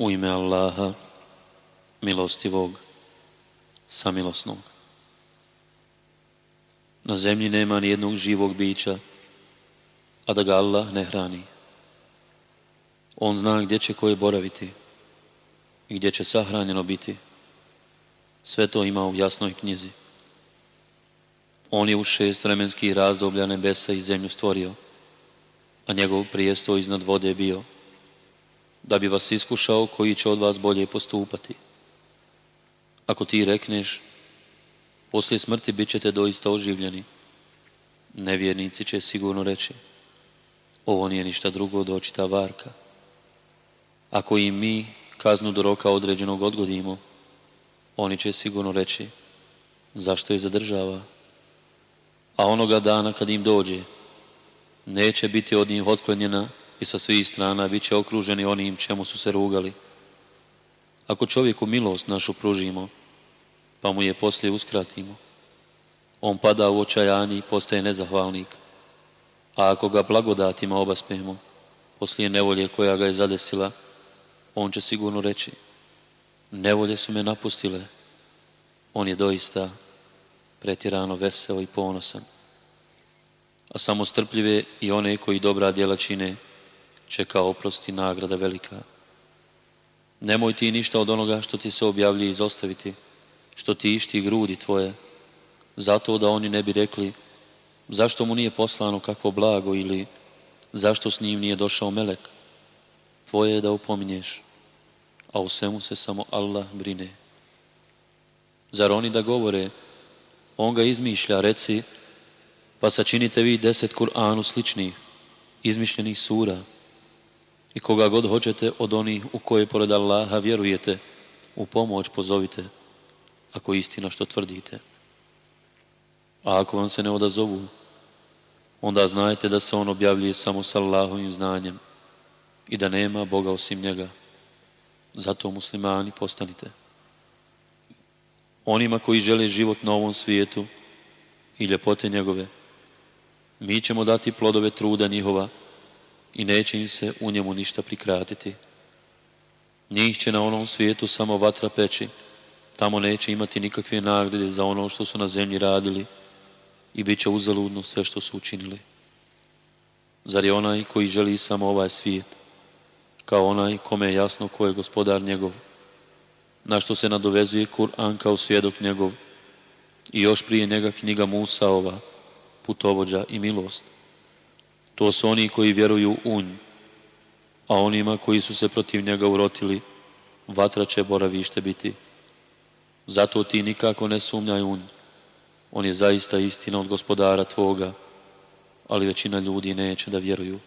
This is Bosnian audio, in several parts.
U ime Allaha, milostivog, samilosnog. Na zemlji nema ni jednog živog bića, a da ga Allah ne hrani. On zna gdje će koje boraviti i gdje će sahranjeno biti. Sve to ima u jasnoj knjizi. On je u šest vremenskih razdoblja nebesa i zemlju stvorio, a njegov prijestvo iznad vode je bio – da bi vas iskušao koji će od vas bolje postupati. Ako ti rekneš, poslije smrti bit ćete doista oživljeni, nevjernici će sigurno reći, ovo nije ništa drugo do očita varka. Ako i mi kaznu do roka određenog odgodimo, oni će sigurno reći, zašto je zadržava? A onoga dana kad im dođe, neće biti od njih otklonjena i sa svih strana bit će okruženi onim čemu su se rugali. Ako čovjeku milost našu pružimo, pa mu je poslije uskratimo, on pada u očajanje i postaje nezahvalnik. A ako ga blagodatima obaspemo, poslije nevolje koja ga je zadesila, on će sigurno reći, nevolje su me napustile, on je doista pretjerano veseo i ponosan. A samo strpljive i one koji dobra djela čine, čeka oprost nagrada velika. Nemoj ti ništa od onoga što ti se objavlji izostaviti, što ti išti grudi tvoje, zato da oni ne bi rekli zašto mu nije poslano kakvo blago ili zašto s njim nije došao melek. Tvoje je da upominješ, a u svemu se samo Allah brine. Zar oni da govore, on ga izmišlja, reci, pa sačinite vi deset Kur'anu sličnih, izmišljenih sura, i koga god hoćete od onih u koje pored Allaha vjerujete, u pomoć pozovite, ako istina što tvrdite. A ako vam se ne odazovu, onda znajte da se on objavljuje samo sa Allahovim znanjem i da nema Boga osim njega. Zato muslimani postanite. Onima koji žele život na ovom svijetu i ljepote njegove, mi ćemo dati plodove truda njihova i neće im se u njemu ništa prikratiti. Njih će na onom svijetu samo vatra peći, tamo neće imati nikakve nagrade za ono što su na zemlji radili i bit će uzaludno sve što su učinili. Zar je onaj koji želi samo ovaj svijet, kao onaj kome je jasno ko je gospodar njegov, na što se nadovezuje Kur'an kao svjedok njegov i još prije njega knjiga Musaova, putovođa i milost. To su oni koji vjeruju u a onima koji su se protiv njega urotili, vatra će boravište biti. Zato ti nikako ne sumnjaj unj, On je zaista istina od gospodara tvoga, ali većina ljudi neće da vjeruju.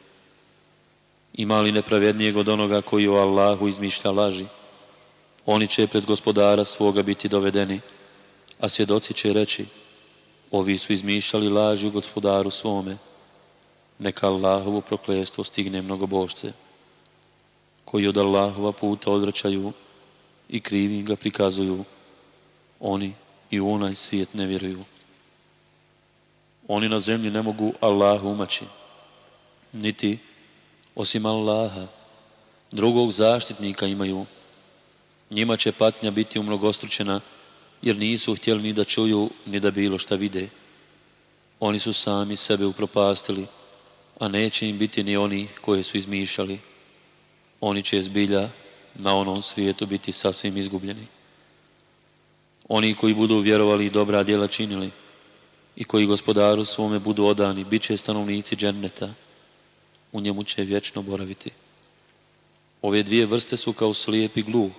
Ima li nepravednijeg od onoga koji o Allahu izmišlja laži? Oni će pred gospodara svoga biti dovedeni, a svjedoci će reći, ovi su izmišljali laži u gospodaru svome neka Allahovo proklestvo stigne mnogo božce, koji od Allahova puta odvraćaju i krivi ga prikazuju, oni i u onaj svijet ne vjeruju. Oni na zemlji ne mogu Allahu umaći, niti osim Allaha, drugog zaštitnika imaju. Njima će patnja biti umnogostručena, jer nisu htjeli ni da čuju, ni da bilo šta vide. Oni su sami sebe upropastili, a neće im biti ni oni koje su izmišljali. Oni će zbilja na onom svijetu biti sasvim izgubljeni. Oni koji budu vjerovali i dobra djela činili i koji gospodaru svome budu odani, bit će stanovnici dženneta. U njemu će vječno boraviti. Ove dvije vrste su kao slijep i gluh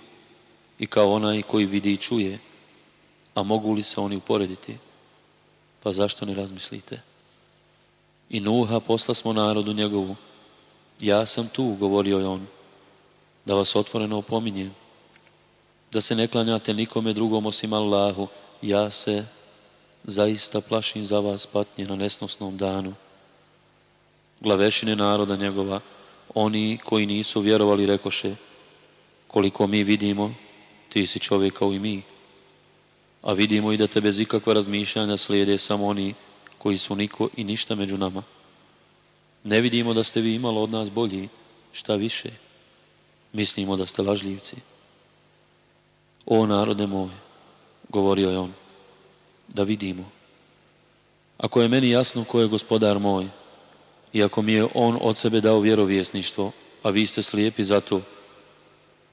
i kao onaj koji vidi i čuje, a mogu li se oni uporediti? Pa zašto ne razmislite? i Nuha posla smo narodu njegovu. Ja sam tu, govorio je on, da vas otvoreno opominje, da se ne klanjate nikome drugom osim Allahu. Ja se zaista plašim za vas patnje na nesnosnom danu. Glavešine naroda njegova, oni koji nisu vjerovali rekoše, koliko mi vidimo, ti si čovjek kao i mi. A vidimo i da te bez ikakva razmišljanja slijede samo oni koji su niko i ništa među nama. Ne vidimo da ste vi imalo od nas bolji, šta više. Mislimo da ste lažljivci. O narode moj, govorio je on, da vidimo. Ako je meni jasno ko je gospodar moj, i ako mi je on od sebe dao vjerovjesništvo, a vi ste slijepi za to,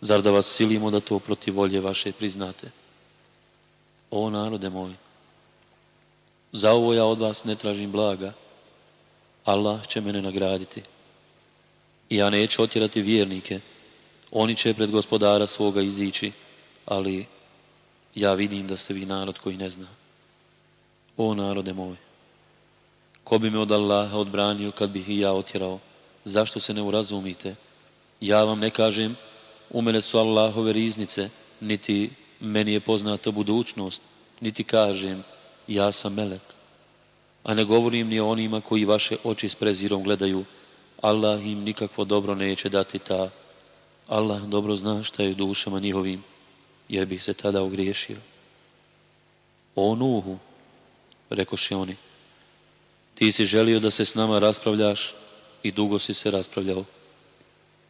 zar da vas silimo da to protiv volje vaše priznate? O narode moj, za ovo ja od vas ne tražim blaga. Allah će mene nagraditi. ja neću otjerati vjernike. Oni će pred gospodara svoga izići, ali ja vidim da ste vi narod koji ne zna. O narode moj, ko bi me od Allaha odbranio kad bih i ja otjerao? Zašto se ne urazumite? Ja vam ne kažem, u mene su Allahove riznice, niti meni je poznata budućnost, niti kažem, ja sam melek. A ne govorim ni o onima koji vaše oči s prezirom gledaju. Allah im nikakvo dobro neće dati ta. Allah dobro zna šta je dušama njihovim, jer bih se tada ogriješio. O Nuhu, rekoše oni, ti si želio da se s nama raspravljaš i dugo si se raspravljao.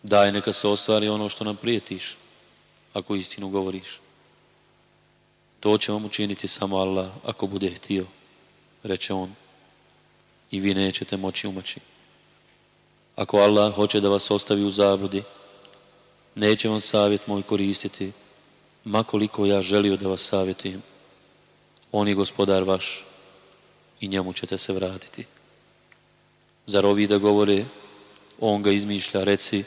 Daj neka se ostvari ono što nam prijetiš, ako istinu govoriš. To će vam učiniti samo Allah ako bude htio, reče on. I vi nećete moći umaći. Ako Allah hoće da vas ostavi u zabludi, neće vam savjet moj koristiti, makoliko ja želio da vas savjetujem. On je gospodar vaš i njemu ćete se vratiti. Zar ovi da govore, on ga izmišlja, reci,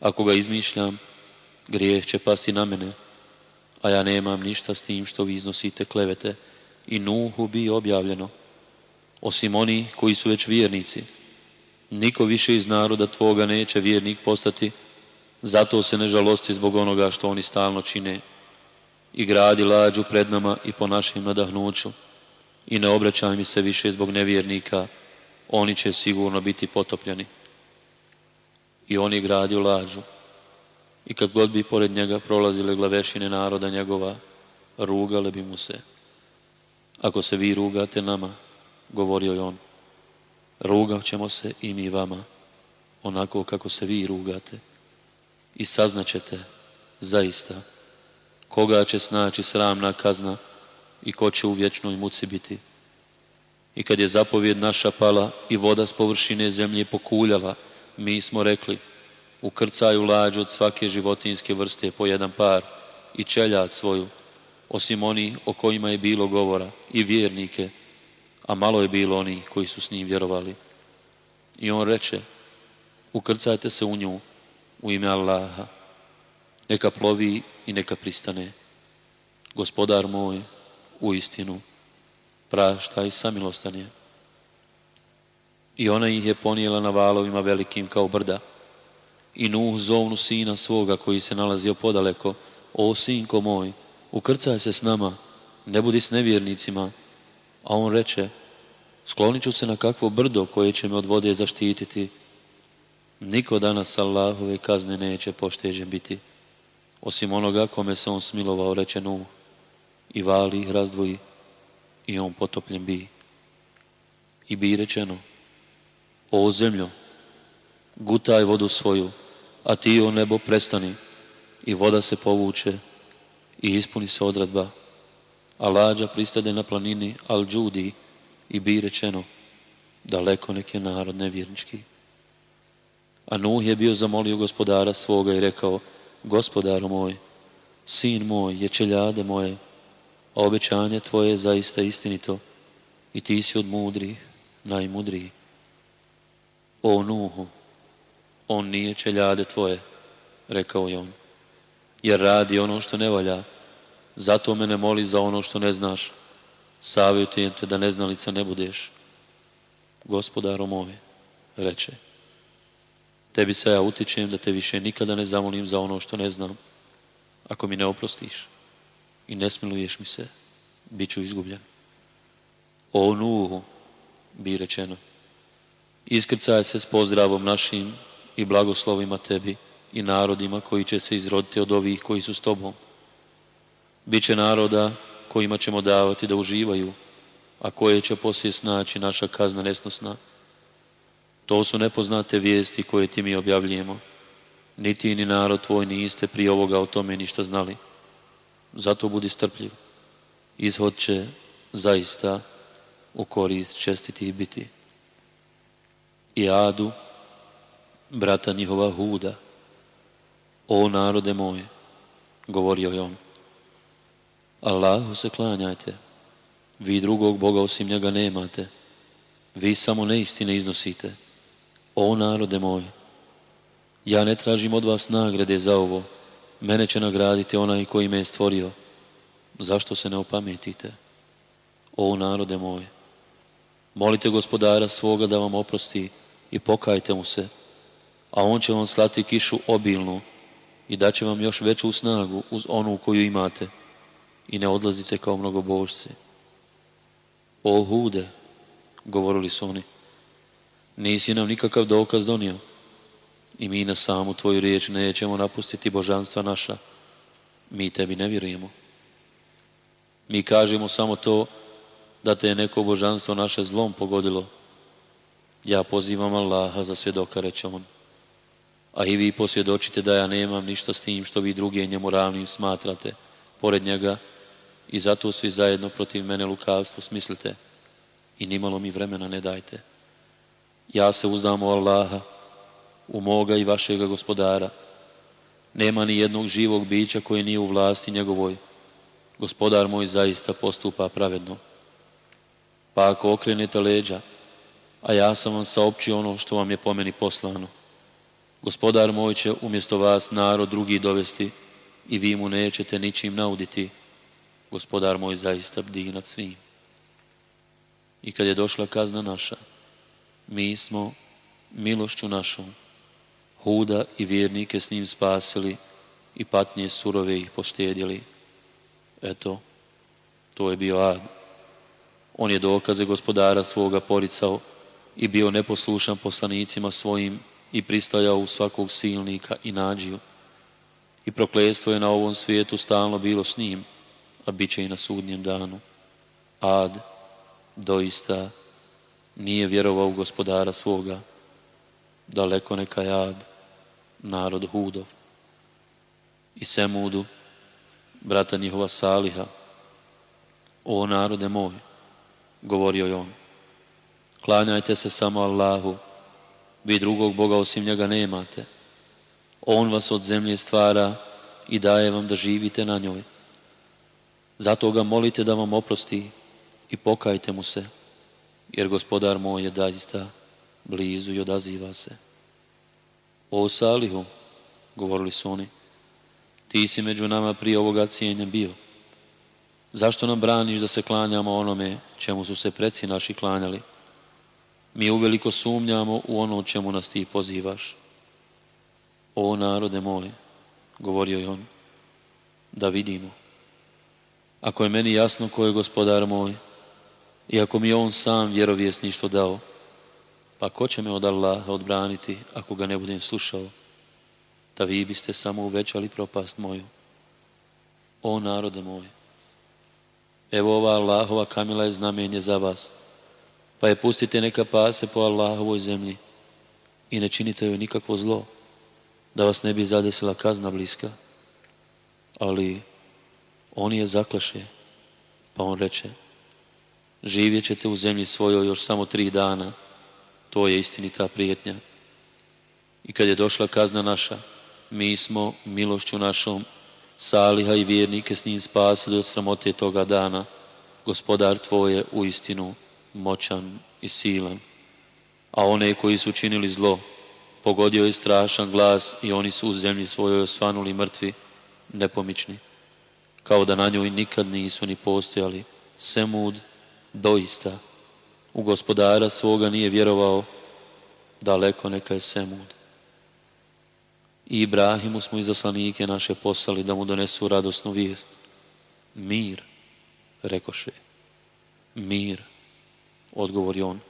ako ga izmišljam, grijeh će pasti na mene, a ja nemam ništa s tim što vi iznosite klevete i Nuhu bi objavljeno, osim oni koji su već vjernici. Niko više iz naroda tvoga neće vjernik postati, zato se ne žalosti zbog onoga što oni stalno čine i gradi lađu pred nama i po našim nadahnuću i ne obraćaj mi se više zbog nevjernika, oni će sigurno biti potopljeni. I oni gradi lađu i kad god bi pored njega prolazile glavešine naroda njegova, rugale bi mu se. Ako se vi rugate nama, govorio je on, rugat ćemo se i mi vama, onako kako se vi rugate. I saznaćete, zaista, koga će snaći sramna kazna i ko će u vječnoj muci biti. I kad je zapovjed naša pala i voda s površine zemlje pokuljala, mi smo rekli, ukrcaju lađu od svake životinske vrste po jedan par i čeljat svoju, osim oni o kojima je bilo govora i vjernike, a malo je bilo oni koji su s njim vjerovali. I on reče, ukrcajte se u nju u ime Allaha, neka plovi i neka pristane. Gospodar moj, u istinu, prašta i samilostan je. I ona ih je ponijela na valovima velikim kao brda, i Nuh zovnu sina svoga koji se nalazio podaleko, o sinko moj, ukrcaj se s nama, ne budi s nevjernicima. A on reče, sklonit ću se na kakvo brdo koje će me od vode zaštititi. Niko danas Allahove kazne neće pošteđen biti, osim onoga kome se on smilovao, reče Nuh. I vali ih razdvoji, i on potopljen bi. I bi rečeno, o zemljo, gutaj vodu svoju, a ti o nebo prestani i voda se povuče i ispuni se odradba, A lađa pristade na planini Al-đudi i bi rečeno daleko nek je narod nevjernički. A Nuh je bio zamolio gospodara svoga i rekao gospodaru moj, sin moj je čeljade moje, a obećanje tvoje je zaista istinito i ti si od mudrih najmudriji. O Nuhu, on nije čeljade tvoje, rekao je on, jer radi ono što ne valja. Zato me ne moli za ono što ne znaš. Savjetujem te da neznalica ne budeš. Gospodaro moj, reče, tebi se ja utičem da te više nikada ne zamolim za ono što ne znam. Ako mi ne oprostiš i ne smiluješ mi se, bit ću izgubljen. O nuhu, bi rečeno, iskrcaj se s pozdravom našim i blagoslovima tebi i narodima koji će se izroditi od ovih koji su s tobom. Biće naroda kojima ćemo davati da uživaju, a koje će poslije snaći naša kazna nesnosna. To su nepoznate vijesti koje ti mi objavljujemo. Niti ni narod tvoj niste prije ovoga o tome ništa znali. Zato budi strpljiv. Izhod će zaista u korist čestiti i biti. I adu brata njihova Huda. O narode moje, govorio je on, Allahu se klanjajte, vi drugog Boga osim njega nemate, vi samo neistine iznosite. O narode moje, ja ne tražim od vas nagrade za ovo, mene će nagraditi onaj koji me je stvorio. Zašto se ne opametite? O narode moje, molite gospodara svoga da vam oprosti i pokajte mu se, a on će vam slati kišu obilnu i daće vam još veću snagu uz onu koju imate i ne odlazite kao božci. O Hude, govorili su oni, nisi nam nikakav dokaz donio i mi na samu tvoju riječ nećemo napustiti božanstva naša. Mi tebi ne vjerujemo. Mi kažemo samo to da te je neko božanstvo naše zlom pogodilo. Ja pozivam Allaha za svjedoka, reče on a i vi posvjedočite da ja nemam ništa s tim što vi druge njemu ravnim smatrate pored njega i zato svi zajedno protiv mene lukavstvo smislite i nimalo mi vremena ne dajte. Ja se uzdam u Allaha, u moga i vašega gospodara. Nema ni jednog živog bića koji nije u vlasti njegovoj. Gospodar moj zaista postupa pravedno. Pa ako okrenete leđa, a ja sam vam saopćio ono što vam je po meni poslano, Gospodar moj će umjesto vas narod drugi dovesti i vi mu nećete ničim nauditi. Gospodar moj zaista bdi nad svim. I kad je došla kazna naša, mi smo milošću našom Huda i vjernike s njim spasili i patnje surove ih poštedjeli. Eto, to je bio ad. On je dokaze gospodara svoga poricao i bio neposlušan poslanicima svojim i pristajao u svakog silnika i nađiju. I proklestvo je na ovom svijetu stalno bilo s njim, a bit će i na sudnjem danu. Ad, doista, nije vjerovao u gospodara svoga. Daleko neka je ad, narod Hudov. I Semudu, brata njihova Saliha, o narode moj, govorio je on, klanjajte se samo Allahu vi drugog Boga osim njega nemate. On vas od zemlje stvara i daje vam da živite na njoj. Zato ga molite da vam oprosti i pokajte mu se, jer gospodar moj je daista blizu i odaziva se. O Salihu, govorili su oni, ti si među nama prije ovoga cijenja bio. Zašto nam braniš da se klanjamo onome čemu su se preci naši klanjali? mi uveliko sumnjamo u ono čemu nas ti pozivaš. O narode moj, govorio je on, da vidimo. Ako je meni jasno ko je gospodar moj, i ako mi je on sam vjerovjesništvo dao, pa ko će me od Allaha odbraniti ako ga ne budem slušao? Da vi biste samo uvećali propast moju. O narode moj, evo ova Allahova kamila je znamenje za vas pa je pustite neka pase po Allahovoj zemlji i ne činite joj nikakvo zlo, da vas ne bi zadesila kazna bliska. Ali on je zaklaše, pa on reče, živjet ćete u zemlji svojoj još samo tri dana, to je istinita prijetnja. I kad je došla kazna naša, mi smo milošću našom Saliha i vjernike s njim spasili od sramote toga dana. Gospodar tvoje u istinu moćan i silan. A one koji su činili zlo, pogodio je strašan glas i oni su u zemlji svojoj osvanuli mrtvi, nepomični, kao da na njoj nikad nisu ni postojali. Semud doista u gospodara svoga nije vjerovao, daleko neka je Semud. I Ibrahimu smo izaslanike naše poslali da mu donesu radosnu vijest. Mir, rekoše, mir odgovori on.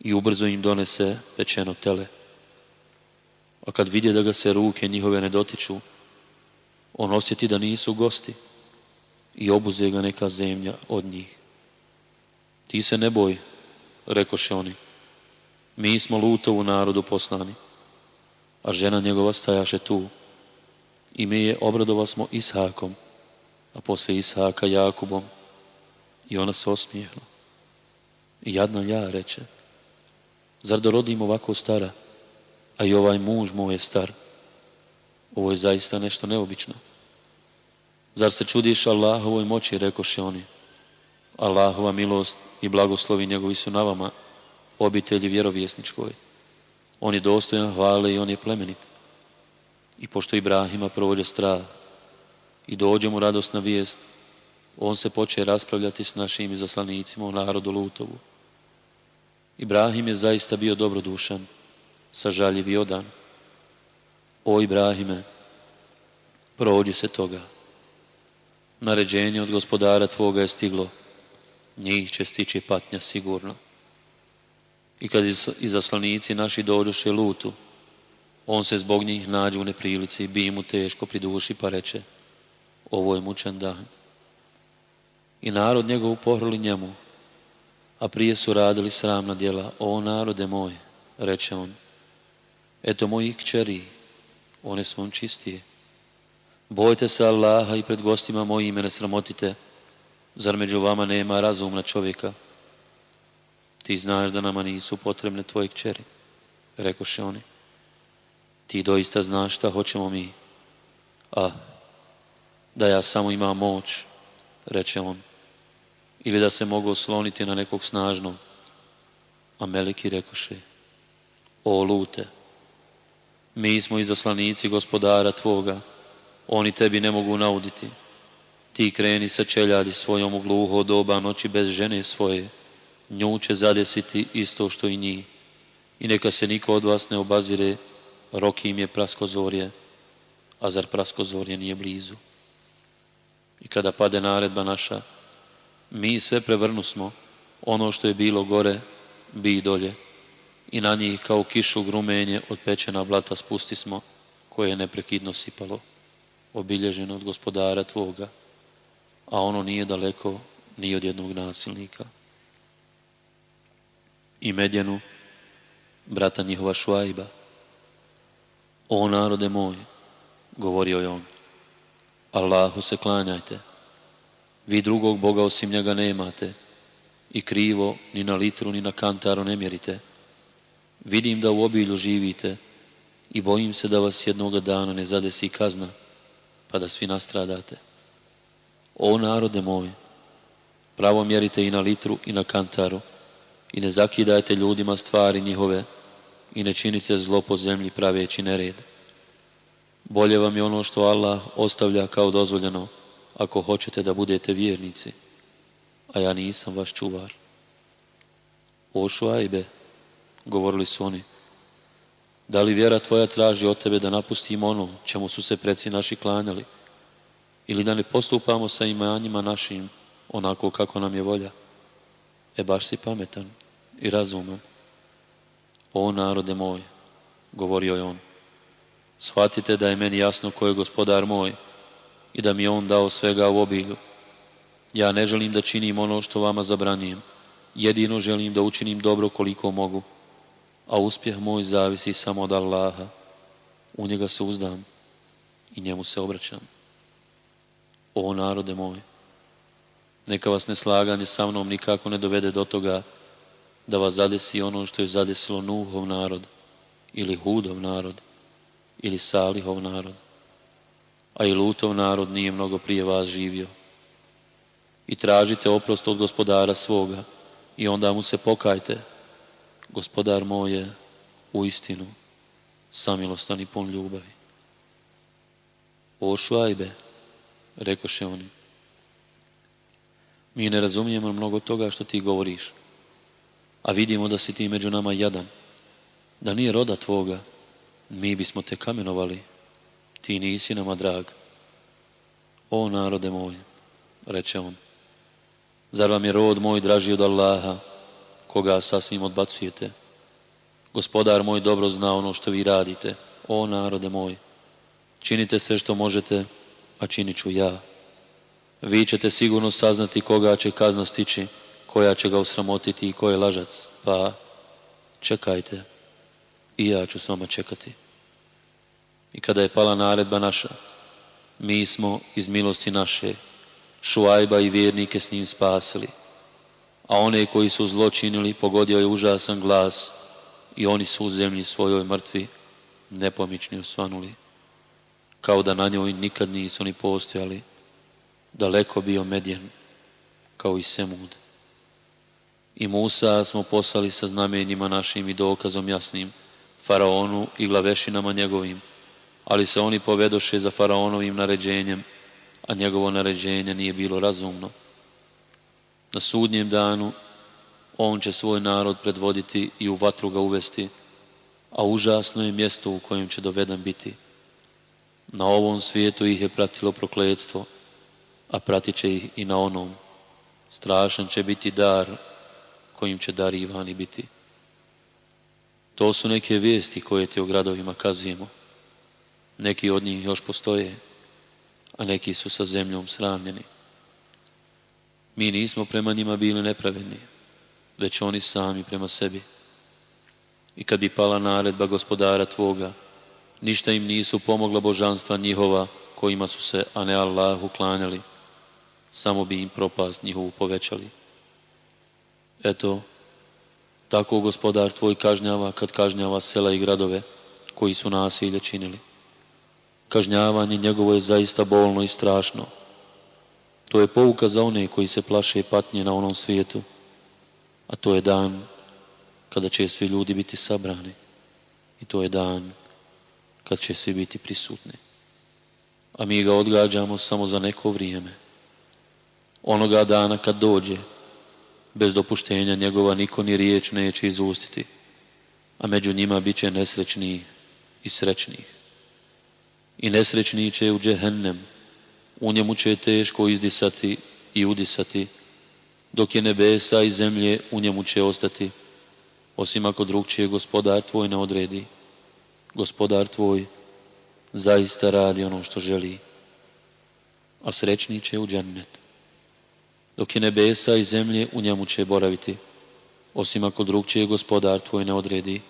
I ubrzo im donese pečeno tele. A kad vidje da ga se ruke njihove ne dotiču, on osjeti da nisu gosti i obuze ga neka zemlja od njih. Ti se ne boj, rekoše oni. Mi smo Lutovu narodu poslani, a žena njegova stajaše tu. I mi je obradova smo Ishakom, a poslije Ishaka Jakubom. I ona se osmijehla. Jadno ja, reče. Zar da rodim ovako stara? A i ovaj muž moj je star. Ovo je zaista nešto neobično. Zar se čudiš Allahovoj moći, rekoše oni. Allahova milost i blagoslovi njegovi su na vama, obitelji vjerovjesničkoj. On je dostojan hvale i on je plemenit. I pošto Ibrahima provođe strah i dođe mu radosna vijest, on se poče raspravljati s našim izaslanicima u narodu Lutovu. Ibrahim je zaista bio dobrodušan, sažaljiv i odan. O Ibrahime, prođi se toga. Naređenje od gospodara tvoga je stiglo, njih će stići patnja sigurno. I kad izaslanici naši dođuše lutu, on se zbog njih nađe u neprilici, bi mu teško priduši, pa reče, ovo je mučan dan. I narod njegov pohrli njemu, a prije su radili sramna djela. O narode moj, reče on, eto mojih kćeri, one su on čistije. Bojte se Allaha i pred gostima moji ne sramotite, zar među vama nema razumna čovjeka? Ti znaš da nama nisu potrebne tvoje kćeri, rekoše oni. Ti doista znaš šta hoćemo mi. A, da ja samo imam moć, reče on ili da se mogu osloniti na nekog snažnog. A Meliki rekoše, o lute, mi smo izaslanici gospodara tvoga, oni tebi ne mogu nauditi. Ti kreni sa čeljadi svojom u gluho doba noći bez žene svoje, nju će zadesiti isto što i njih. I neka se niko od vas ne obazire, roki im je praskozorje, a zar praskozorje nije blizu? I kada pade naredba naša, mi sve prevrnu smo ono što je bilo gore, bi i dolje. I na njih kao kišu grumenje od pečena blata smo koje je neprekidno sipalo, obilježeno od gospodara Tvoga, a ono nije daleko ni od jednog nasilnika. I medjenu brata njihova Švajba, o narode moj, govorio je on, Allahu se klanjajte, vi drugog Boga osim njega nemate i krivo ni na litru ni na kantaru ne mjerite. Vidim da u obilju živite i bojim se da vas jednoga dana ne zadesi kazna, pa da svi nastradate. O narode moj, pravo mjerite i na litru i na kantaru i ne zakidajte ljudima stvari njihove i ne činite zlo po zemlji praveći nered. Bolje vam je ono što Allah ostavlja kao dozvoljeno, ako hoćete da budete vjernici, a ja nisam vaš čuvar. O šuajbe, govorili su oni, da li vjera tvoja traži od tebe da napustimo ono čemu su se preci naši klanjali ili da ne postupamo sa imanjima našim onako kako nam je volja? E baš si pametan i razuman. O narode moj, govorio je on, shvatite da je meni jasno ko je gospodar moj, i da mi je on dao svega u obilju. Ja ne želim da činim ono što vama zabranjem. Jedino želim da učinim dobro koliko mogu. A uspjeh moj zavisi samo od Allaha. U njega se uzdam i njemu se obraćam. O narode moje, neka vas neslaganje sa mnom nikako ne dovede do toga da vas zadesi ono što je zadesilo Nuhov narod ili Hudov narod ili Salihov narod a i lutov narod nije mnogo prije vas živio. I tražite oprost od gospodara svoga i onda mu se pokajte. Gospodar moj je u istinu samilostan i pun ljubavi. Ošu ajbe, rekoše oni, mi ne razumijemo mnogo toga što ti govoriš, a vidimo da si ti među nama jadan, da nije roda tvoga, mi bismo te kamenovali ti nisi nama drag. O narode moj, reče on, zar vam je rod moj draži od Allaha, koga sasvim odbacujete? Gospodar moj dobro zna ono što vi radite. O narode moj, činite sve što možete, a činit ću ja. Vi ćete sigurno saznati koga će kazna stići, koja će ga osramotiti i ko je lažac, pa čekajte i ja ću s vama čekati. I kada je pala naredba naša, mi smo iz milosti naše Šuajba i vjernike s njim spasili, a one koji su zločinili pogodio je užasan glas i oni su u zemlji svojoj mrtvi nepomični osvanuli, kao da na njoj nikad nisu ni postojali, daleko bio medjen kao i Semud. I Musa smo poslali sa znamenjima našim i dokazom jasnim, faraonu i glavešinama njegovim, ali se oni povedoše za faraonovim naređenjem, a njegovo naređenje nije bilo razumno. Na sudnjem danu on će svoj narod predvoditi i u vatru ga uvesti, a užasno je mjesto u kojem će doveden biti. Na ovom svijetu ih je pratilo prokledstvo, a pratit će ih i na onom. Strašan će biti dar kojim će darivani biti. To su neke vijesti koje ti o gradovima kazujemo. Neki od njih još postoje, a neki su sa zemljom sramljeni. Mi nismo prema njima bili nepravedni, već oni sami prema sebi. I kad bi pala naredba gospodara Tvoga, ništa im nisu pomogla božanstva njihova kojima su se, a ne Allahu, klanjali. Samo bi im propast njihovu povećali. Eto, tako gospodar Tvoj kažnjava kad kažnjava sela i gradove koji su nasilje činili. Kažnjavanje njegovo je zaista bolno i strašno. To je pouka za one koji se plaše i patnje na onom svijetu, a to je dan kada će svi ljudi biti sabrani i to je dan kad će svi biti prisutni. A mi ga odgađamo samo za neko vrijeme. Onoga dana kad dođe, bez dopuštenja njegova niko ni riječ neće izustiti, a među njima bit će nesrećniji i srećnijih i nesrećni će u džehennem. U njemu će teško izdisati i udisati, dok je nebesa i zemlje u njemu će ostati, osim ako drugčije gospodar tvoj ne odredi. Gospodar tvoj zaista radi ono što želi, a srećni će u džennet. Dok je nebesa i zemlje u njemu će boraviti, osim ako drugčije gospodar tvoj ne odredi,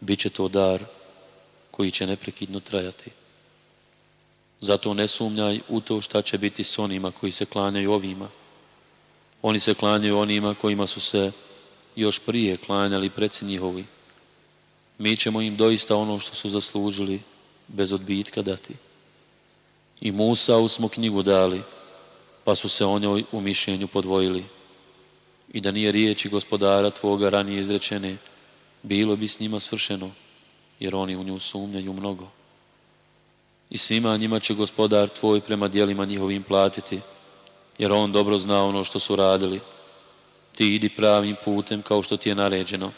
bit će to dar koji će neprekidno trajati. Zato ne sumnjaj u to šta će biti s onima koji se klanjaju ovima. Oni se klanjaju onima kojima su se još prije klanjali preci njihovi. Mi ćemo im doista ono što su zaslužili bez odbitka dati. I Musau smo knjigu dali, pa su se o njoj u mišljenju podvojili. I da nije riječi gospodara tvoga ranije izrečene, bilo bi s njima svršeno, jer oni u nju sumnjaju mnogo i svima njima će gospodar tvoj prema dijelima njihovim platiti, jer on dobro zna ono što su radili. Ti idi pravim putem kao što ti je naređeno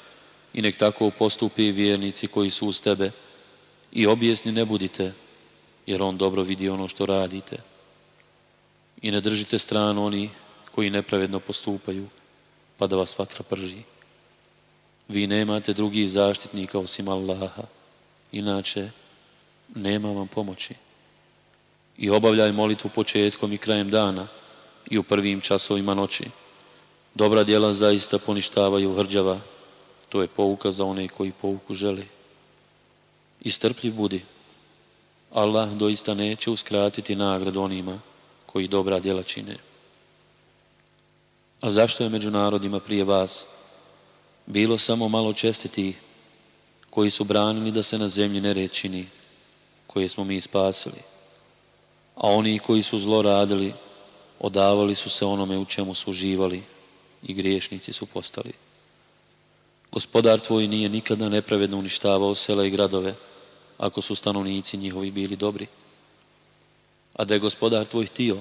i nek tako postupi i vjernici koji su uz tebe i objesni ne budite, jer on dobro vidi ono što radite. I ne držite stranu oni koji nepravedno postupaju, pa da vas vatra prži. Vi nemate drugih zaštitnika osim Allaha, inače nema vam pomoći. I obavljaj molitvu početkom i krajem dana i u prvim časovima noći. Dobra djela zaista poništavaju hrđava. To je pouka za one koji pouku želi. I strpljiv budi. Allah doista neće uskratiti nagradu onima koji dobra djela čine. A zašto je među narodima prije vas bilo samo malo čestiti koji su branili da se na zemlji ne rečini? koje smo mi spasili. A oni koji su zlo radili, odavali su se onome u čemu su uživali i griješnici su postali. Gospodar tvoj nije nikada nepravedno uništavao sela i gradove, ako su stanovnici njihovi bili dobri. A da je gospodar tvoj htio,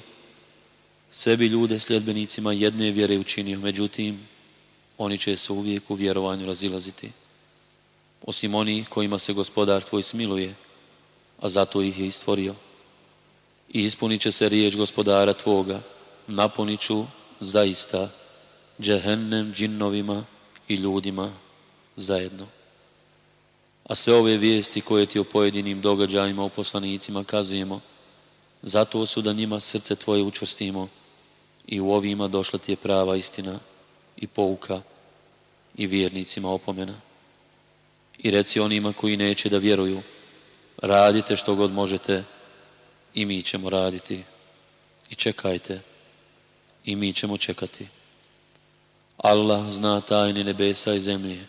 sve bi ljude sljedbenicima jedne vjere učinio, međutim, oni će se uvijek u vjerovanju razilaziti. Osim onih kojima se gospodar tvoj smiluje, a zato ih je i stvorio. I ispunit će se riječ gospodara tvoga, napunit ću zaista džehennem džinnovima i ljudima zajedno. A sve ove vijesti koje ti o pojedinim događajima u poslanicima kazujemo, zato su da njima srce tvoje učvrstimo i u ovima došla ti je prava istina i pouka i vjernicima opomena. I reci onima koji neće da vjeruju, radite što god možete i mi ćemo raditi. I čekajte i mi ćemo čekati. Allah zna tajne nebesa i zemlje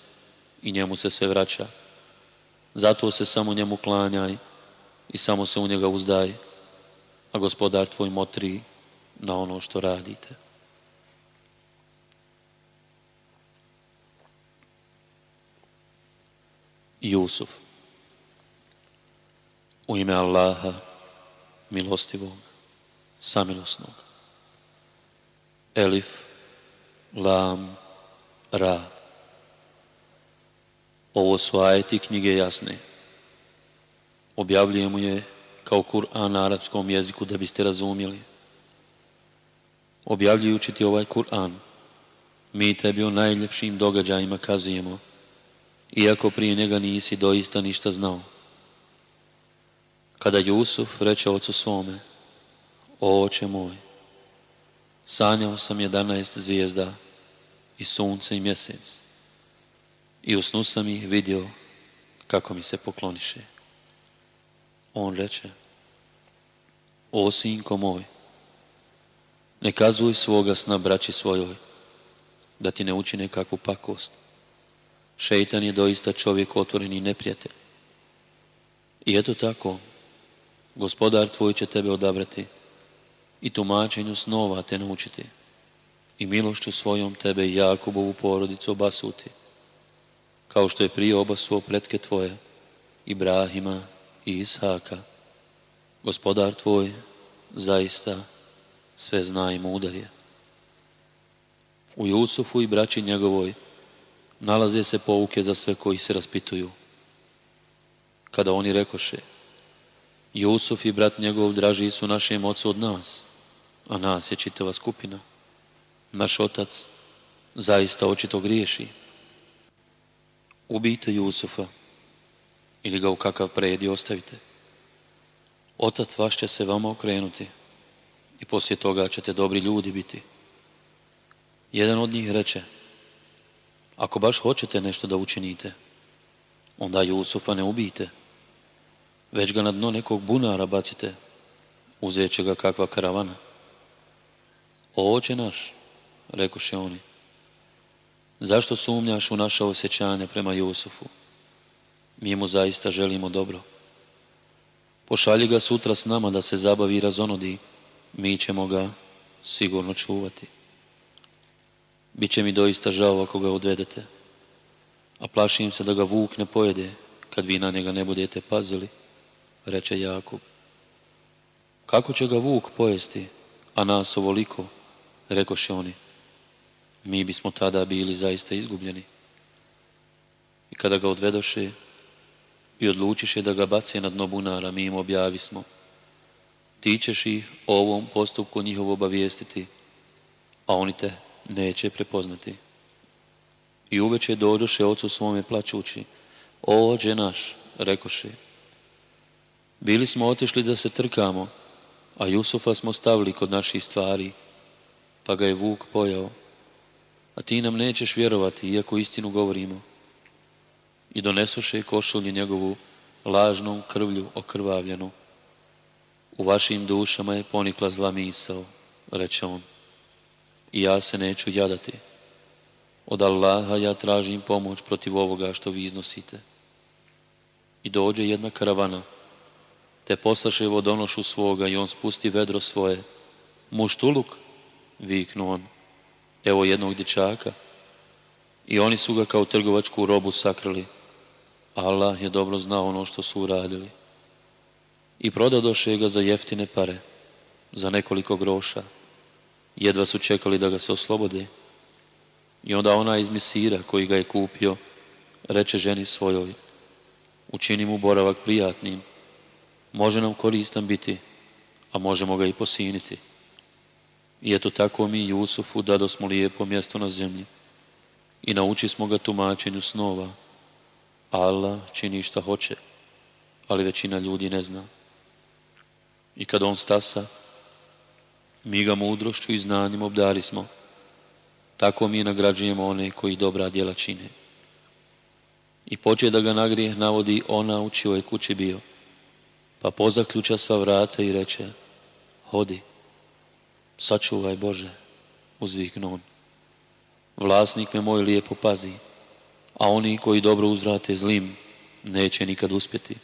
i njemu se sve vraća. Zato se samo njemu klanjaj i samo se u njega uzdaj, a gospodar tvoj motri na ono što radite. Jusuf u ime Allaha, milostivog, samilosnog. Elif, Lam, Ra. Ovo su ajeti knjige jasne. Objavljujemo je kao Kur'an na arapskom jeziku da biste razumjeli. Objavljujući ti ovaj Kur'an, mi tebi o najljepšim događajima kazujemo, iako prije njega nisi doista ništa znao. Kada Jusuf reče ocu svome, o oče moj, sanjao sam jedanaest zvijezda i sunce i mjesec i u snu sam ih vidio kako mi se pokloniše. On reče, o sinko moj, ne kazuj svoga sna braći svojoj, da ti ne učine kakvu pakost. Šeitan je doista čovjek otvoren i neprijatelj. I eto tako, Gospodar tvoj će tebe odabrati i tumačenju snova te naučiti i milošću svojom tebe i Jakubovu porodicu obasuti, kao što je prije obasuo pretke tvoje, Ibrahima i Ishaka. Gospodar tvoj zaista sve zna i mudar je. U Jusufu i braći njegovoj nalaze se pouke za sve koji se raspituju. Kada oni rekoše, Jusuf i brat njegov draži su našem ocu od nas, a nas je čitava skupina. Naš otac zaista očito griješi. Ubijte Jusufa ili ga u kakav predi ostavite. Otac vaš će se vama okrenuti i poslije toga ćete dobri ljudi biti. Jedan od njih reče, ako baš hoćete nešto da učinite, onda Jusufa ne ubijte već ga na dno nekog bunara bacite, uzet će ga kakva karavana. O će naš, rekoše oni, zašto sumnjaš u naša osjećanja prema Jusufu? Mi mu zaista želimo dobro. Pošalji ga sutra s nama da se zabavi i razonodi, mi ćemo ga sigurno čuvati. Biće mi doista žao ako ga odvedete, a plašim se da ga vuk ne pojede kad vi na njega ne budete pazili reče Jakub. Kako će ga vuk pojesti, a nas ovoliko, rekoše oni. Mi bismo tada bili zaista izgubljeni. I kada ga odvedoše i odlučiše da ga bace na dno bunara, mi im objavismo. Ti ćeš ih o ovom postupku njihovo obavijestiti, a oni te neće prepoznati. I uveče dođoše ocu svome plaćući, ođe naš, rekoše, bili smo otišli da se trkamo, a Jusufa smo stavili kod naših stvari, pa ga je vuk pojao. A ti nam nećeš vjerovati, iako istinu govorimo. I donesoše košulju njegovu lažnom krvlju okrvavljenu. U vašim dušama je ponikla zla misao, reče on. I ja se neću jadati. Od Allaha ja tražim pomoć protiv ovoga što vi iznosite. I dođe jedna karavana te poslaše donošu svoga i on spusti vedro svoje. muštuluk? tuluk, viknu on, evo jednog dječaka. I oni su ga kao trgovačku robu sakrili. Allah je dobro znao ono što su uradili. I prodadoše ga za jeftine pare, za nekoliko groša. Jedva su čekali da ga se oslobode. I onda ona iz misira koji ga je kupio, reče ženi svojoj, učini mu boravak prijatnim, može nam koristan biti, a možemo ga i posiniti. I eto tako mi Jusufu smo lijepo mjesto na zemlji i nauči smo ga tumačenju snova. Allah čini šta hoće, ali većina ljudi ne zna. I kad on stasa, mi ga mudrošću i znanjem obdari smo. Tako mi nagrađujemo one koji dobra djela čine. I poče da ga nagrije navodi ona u čioj kući bio pa pozaključa sva vrata i reče, hodi, sačuvaj Bože, uzviknu on. Vlasnik me moj lijepo pazi, a oni koji dobro uzvrate zlim, neće nikad uspjeti.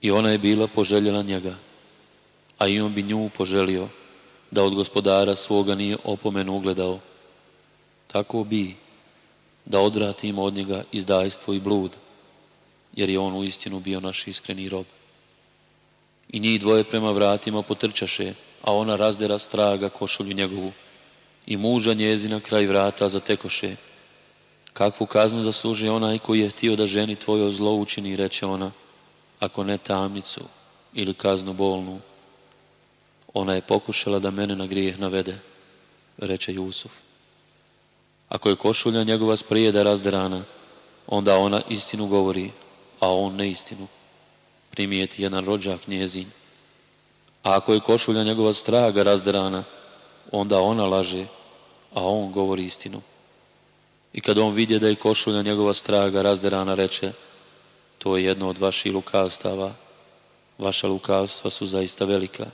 I ona je bila poželjela njega, a i on bi nju poželio, da od gospodara svoga nije opomenu ugledao. Tako bi, da odvratimo od njega izdajstvo i blud, jer je on u istinu bio naš iskreni rob i njih dvoje prema vratima potrčaše, a ona razdera straga košulju njegovu. I muža njezina kraj vrata zatekoše. Kakvu kaznu zasluži onaj koji je htio da ženi tvojo zlo učini, reče ona, ako ne tamnicu ili kaznu bolnu. Ona je pokušala da mene na grijeh navede, reče Jusuf. Ako je košulja njegova sprije da razderana, onda ona istinu govori, a on ne istinu primijeti jedan rođak njezin. A ako je košulja njegova straga razderana, onda ona laže, a on govori istinu. I kad on vidje da je košulja njegova straga razderana, reče, to je jedno od vaših lukavstava, vaša lukavstva su zaista velika.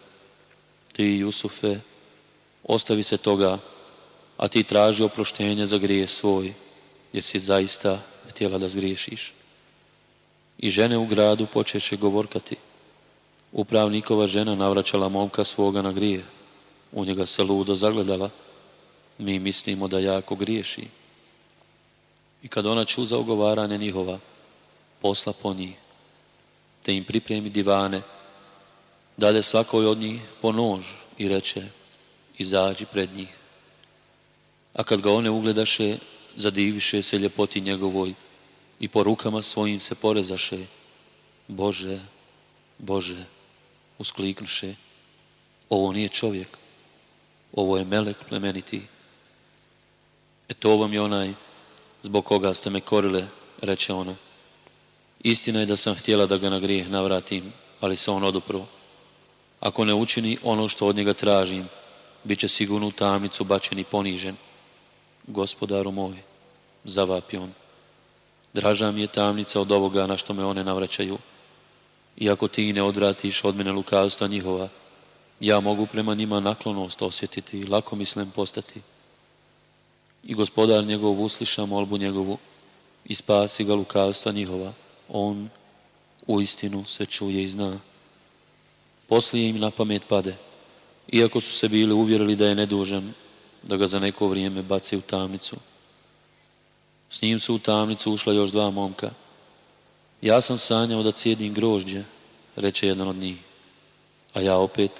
Ti, Jusufe, ostavi se toga, a ti traži oproštenje za grije svoj, jer si zaista htjela da zgriješiš i žene u gradu počeše govorkati. Upravnikova žena navraćala momka svoga na grije. U njega se ludo zagledala. Mi mislimo da jako griješi. I kad ona čuza ugovaranje njihova, posla po njih, te im pripremi divane, dade svakoj od njih po nož i reče, izađi pred njih. A kad ga one ugledaše, zadiviše se ljepoti njegovoj, i po rukama svojim se porezaše. Bože, Bože, uskliknuše, ovo nije čovjek, ovo je melek plemeniti. E to vam je onaj zbog koga ste me korile, reče ona. Istina je da sam htjela da ga na grijeh navratim, ali se on odopro. Ako ne učini ono što od njega tražim, bit će sigurno u tamnicu bačen i ponižen. Gospodaru moj, zavapi on draža mi je tamnica od ovoga na što me one navraćaju. Iako ti ne odvratiš od mene lukavstva njihova, ja mogu prema njima naklonost osjetiti i lako mislim postati. I gospodar njegov usliša molbu njegovu i spasi ga lukavstva njihova. On u istinu sve čuje i zna. Poslije im na pamet pade, iako su se bili uvjerili da je nedužan, da ga za neko vrijeme baci u tamnicu. S njim su u tamnicu ušla još dva momka. Ja sam sanjao da cijedim grožđe, reče jedan od njih. A ja opet,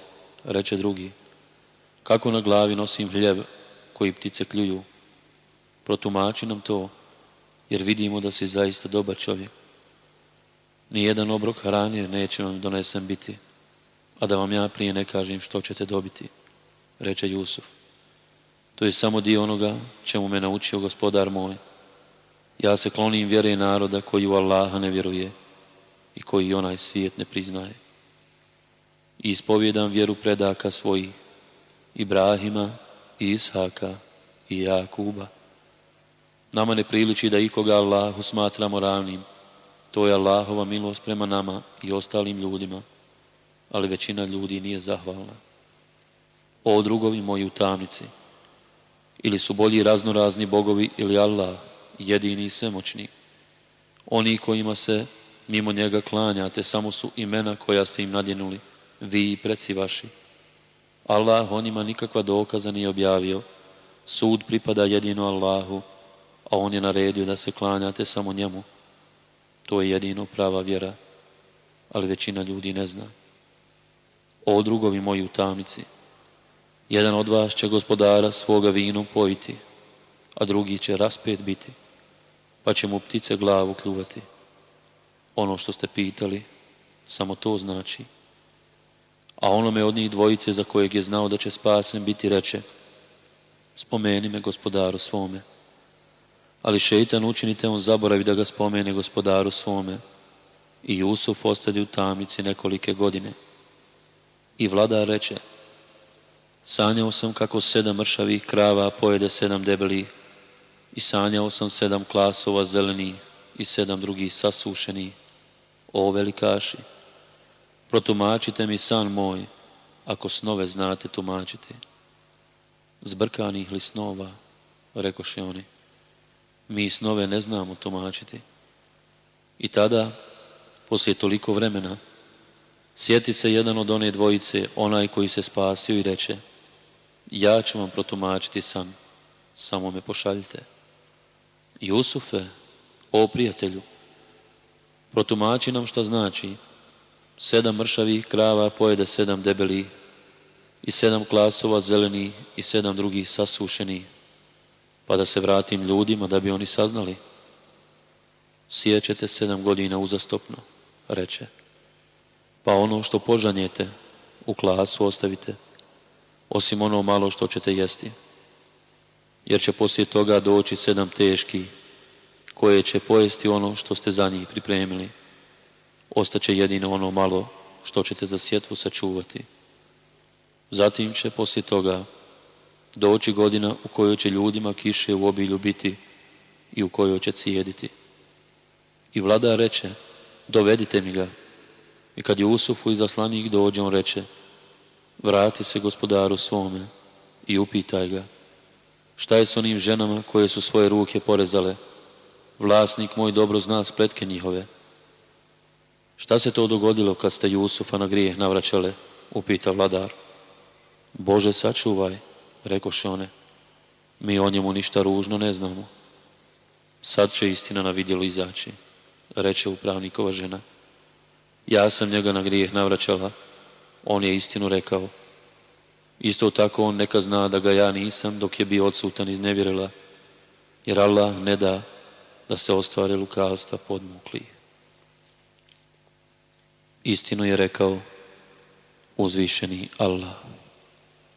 reče drugi. Kako na glavi nosim hljeb koji ptice kljuju? Protumači nam to, jer vidimo da si zaista dobar čovjek. Nijedan obrok hranje neće vam donesen biti, a da vam ja prije ne kažem što ćete dobiti, reče Jusuf. To je samo dio onoga čemu me naučio gospodar moj ja se klonim vjere naroda koji u Allaha ne vjeruje i koji onaj svijet ne priznaje. I ispovjedam vjeru predaka svojih, Ibrahima, Ishaka i Jakuba. Nama ne priliči da ikoga Allahu smatramo ravnim. To je Allahova milost prema nama i ostalim ljudima, ali većina ljudi nije zahvalna. O drugovi moji u tamnici, ili su bolji raznorazni bogovi ili Allah, jedini i svemoćni. Oni kojima se mimo njega klanjate samo su imena koja ste im nadjenuli, vi i preci vaši. Allah onima nikakva dokaza nije objavio. Sud pripada jedino Allahu, a on je naredio da se klanjate samo njemu. To je jedino prava vjera, ali većina ljudi ne zna. O drugovi moji u tamnici, jedan od vas će gospodara svoga vinu pojiti, a drugi će raspet biti pa će mu ptice glavu kljuvati. Ono što ste pitali, samo to znači. A onome od njih dvojice za kojeg je znao da će spasen biti reče, spomeni me gospodaru svome. Ali šeitan učinite on zaboravi da ga spomene gospodaru svome. I Jusuf ostadi u tamnici nekolike godine. I vlada reče, sanjao sam kako sedam mršavih krava pojede sedam debelih, i sanjao sam sedam klasova zeleni i sedam drugih sasušeni. O velikaši, protumačite mi san moj, ako snove znate tumačiti. Zbrkanih li snova, rekoše oni, mi snove ne znamo tumačiti. I tada, poslije toliko vremena, sjeti se jedan od one dvojice, onaj koji se spasio i reče, ja ću vam protumačiti san, samo me pošaljite. Jusufe, o prijatelju, protumači nam šta znači. Sedam mršavih krava pojede sedam debeli i sedam klasova zeleni i sedam drugih sasušeni, pa da se vratim ljudima da bi oni saznali. Sjećete sedam godina uzastopno, reče, pa ono što požanjete u klasu ostavite, osim ono malo što ćete jesti jer će poslije toga doći sedam teški, koje će pojesti ono što ste za njih pripremili. Ostaće jedino ono malo što ćete za sjetvu sačuvati. Zatim će poslije toga doći godina u kojoj će ljudima kiše u obilju biti i u kojoj će cijediti. I vlada reče, dovedite mi ga. I kad Jusufu izaslanik dođe, on reče, vrati se gospodaru svome i upitaj ga Šta je s onim ženama koje su svoje ruke porezale? Vlasnik moj dobro zna spletke njihove. Šta se to dogodilo kad ste Jusufa na grijeh navraćale? Upita vladar. Bože, sačuvaj, rekoše one. Mi o njemu ništa ružno ne znamo. Sad će istina na vidjelo izaći, reče upravnikova žena. Ja sam njega na grijeh navraćala. On je istinu rekao. Isto tako on neka zna da ga ja nisam dok je bio odsutan iz nevjerila, jer Allah ne da da se ostvare lukavstva podmukli. Istinu je rekao uzvišeni Allah.